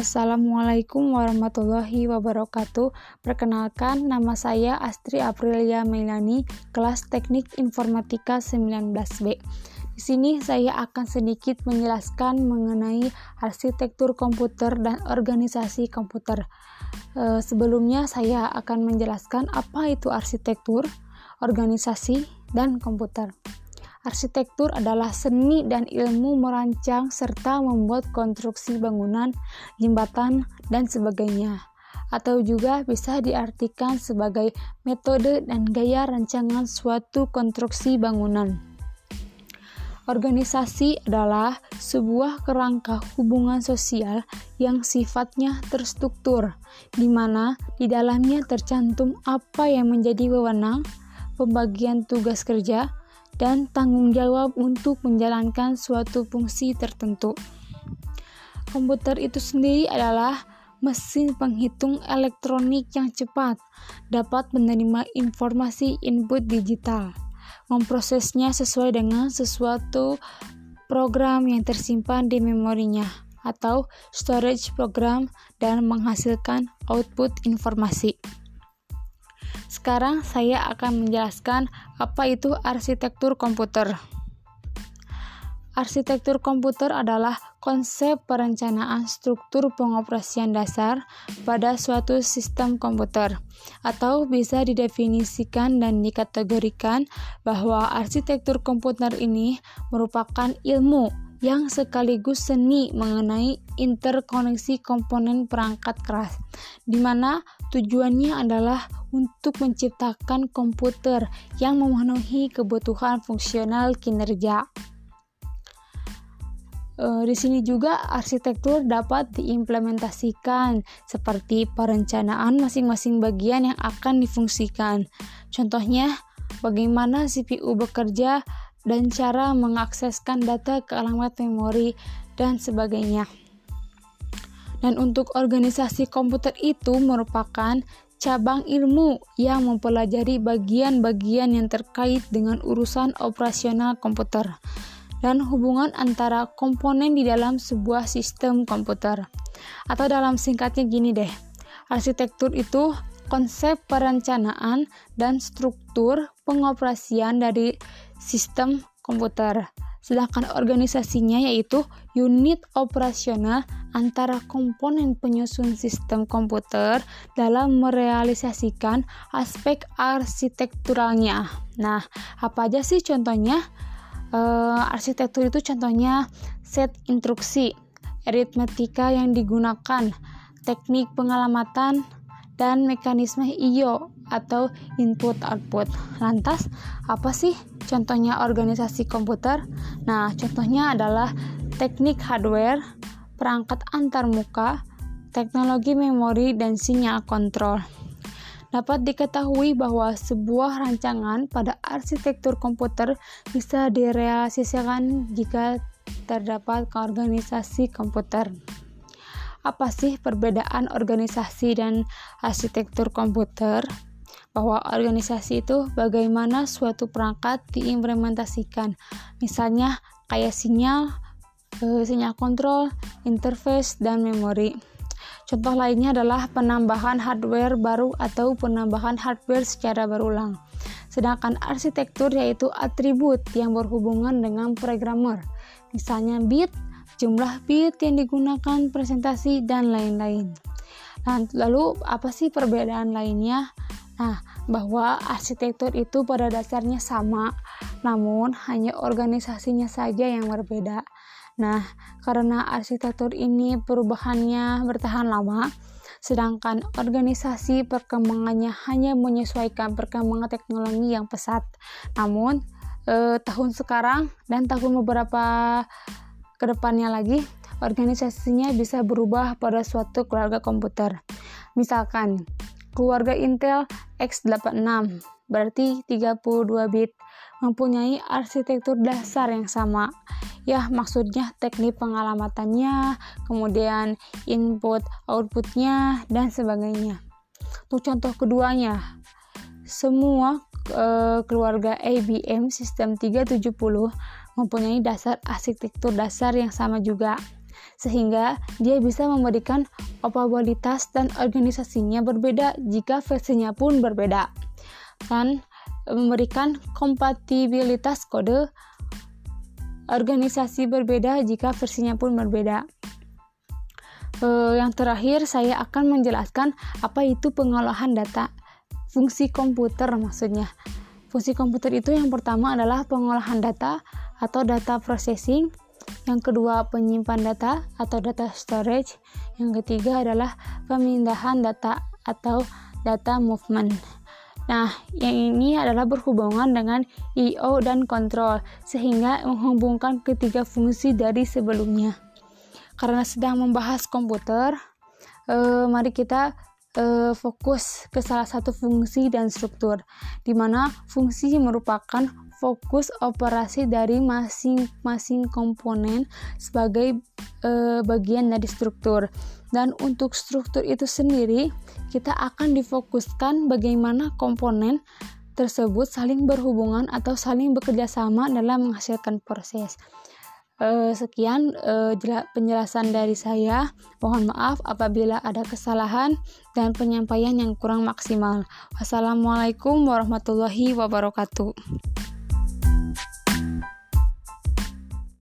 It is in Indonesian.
Assalamualaikum warahmatullahi wabarakatuh. Perkenalkan, nama saya Astri Aprilia Melani, kelas Teknik Informatika 19B. Di sini saya akan sedikit menjelaskan mengenai arsitektur komputer dan organisasi komputer. E, sebelumnya saya akan menjelaskan apa itu arsitektur, organisasi, dan komputer. Arsitektur adalah seni dan ilmu merancang serta membuat konstruksi bangunan, jembatan, dan sebagainya. Atau juga bisa diartikan sebagai metode dan gaya rancangan suatu konstruksi bangunan. Organisasi adalah sebuah kerangka hubungan sosial yang sifatnya terstruktur, di mana di dalamnya tercantum apa yang menjadi wewenang, pembagian tugas kerja, dan tanggung jawab untuk menjalankan suatu fungsi tertentu. Komputer itu sendiri adalah mesin penghitung elektronik yang cepat, dapat menerima informasi input digital, memprosesnya sesuai dengan sesuatu program yang tersimpan di memorinya atau storage program dan menghasilkan output informasi. Sekarang saya akan menjelaskan apa itu arsitektur komputer. Arsitektur komputer adalah konsep perencanaan struktur pengoperasian dasar pada suatu sistem komputer, atau bisa didefinisikan dan dikategorikan bahwa arsitektur komputer ini merupakan ilmu yang sekaligus seni mengenai interkoneksi komponen perangkat keras, di mana tujuannya adalah untuk menciptakan komputer yang memenuhi kebutuhan fungsional kinerja. E, di sini juga arsitektur dapat diimplementasikan seperti perencanaan masing-masing bagian yang akan difungsikan. Contohnya, bagaimana CPU bekerja dan cara mengakseskan data ke alamat memori dan sebagainya. Dan untuk organisasi komputer itu merupakan cabang ilmu yang mempelajari bagian-bagian yang terkait dengan urusan operasional komputer dan hubungan antara komponen di dalam sebuah sistem komputer. Atau dalam singkatnya gini deh, arsitektur itu konsep perencanaan dan struktur pengoperasian dari sistem komputer. Sedangkan organisasinya yaitu unit operasional antara komponen penyusun sistem komputer dalam merealisasikan aspek arsitekturalnya. Nah, apa aja sih contohnya? E, arsitektur itu contohnya set instruksi, aritmetika yang digunakan, teknik pengalamatan, dan mekanisme IO atau input output. Lantas, apa sih contohnya organisasi komputer? Nah, contohnya adalah teknik hardware, perangkat antarmuka, teknologi memori, dan sinyal kontrol. Dapat diketahui bahwa sebuah rancangan pada arsitektur komputer bisa direalisasikan jika terdapat organisasi komputer. Apa sih perbedaan organisasi dan arsitektur komputer? Bahwa organisasi itu bagaimana suatu perangkat diimplementasikan, misalnya kayak sinyal, uh, sinyal kontrol, interface, dan memori. Contoh lainnya adalah penambahan hardware baru atau penambahan hardware secara berulang. Sedangkan arsitektur yaitu atribut yang berhubungan dengan programmer, misalnya bit, jumlah bit yang digunakan presentasi, dan lain-lain. Nah, lalu apa sih perbedaan lainnya? Nah, bahwa arsitektur itu pada dasarnya sama, namun hanya organisasinya saja yang berbeda. Nah, karena arsitektur ini perubahannya bertahan lama, sedangkan organisasi perkembangannya hanya menyesuaikan perkembangan teknologi yang pesat. Namun, eh, tahun sekarang dan tahun beberapa ke depannya lagi, organisasinya bisa berubah pada suatu keluarga komputer. Misalkan, keluarga Intel x86 berarti 32 bit mempunyai arsitektur dasar yang sama. Ya, maksudnya teknik pengalamatannya, kemudian input outputnya, dan sebagainya. Untuk contoh keduanya, semua e, keluarga IBM sistem 370 mempunyai dasar arsitektur dasar yang sama juga. sehingga dia bisa memberikan operabilitas dan organisasinya berbeda jika versinya pun berbeda dan memberikan kompatibilitas kode organisasi berbeda jika versinya pun berbeda. Uh, yang terakhir, saya akan menjelaskan apa itu pengolahan data. Fungsi komputer maksudnya. Fungsi komputer itu yang pertama adalah pengolahan data atau data processing. Yang kedua, penyimpan data atau data storage. Yang ketiga adalah pemindahan data atau data movement. Nah, yang ini adalah berhubungan dengan I/O dan kontrol, sehingga menghubungkan ketiga fungsi dari sebelumnya. Karena sedang membahas komputer, eh, mari kita eh, fokus ke salah satu fungsi dan struktur, di mana fungsi merupakan fokus operasi dari masing-masing komponen sebagai eh, bagian dari struktur. Dan untuk struktur itu sendiri, kita akan difokuskan bagaimana komponen tersebut saling berhubungan atau saling bekerja sama dalam menghasilkan proses. E, sekian e, penjelasan dari saya. Mohon maaf apabila ada kesalahan dan penyampaian yang kurang maksimal. Wassalamualaikum warahmatullahi wabarakatuh.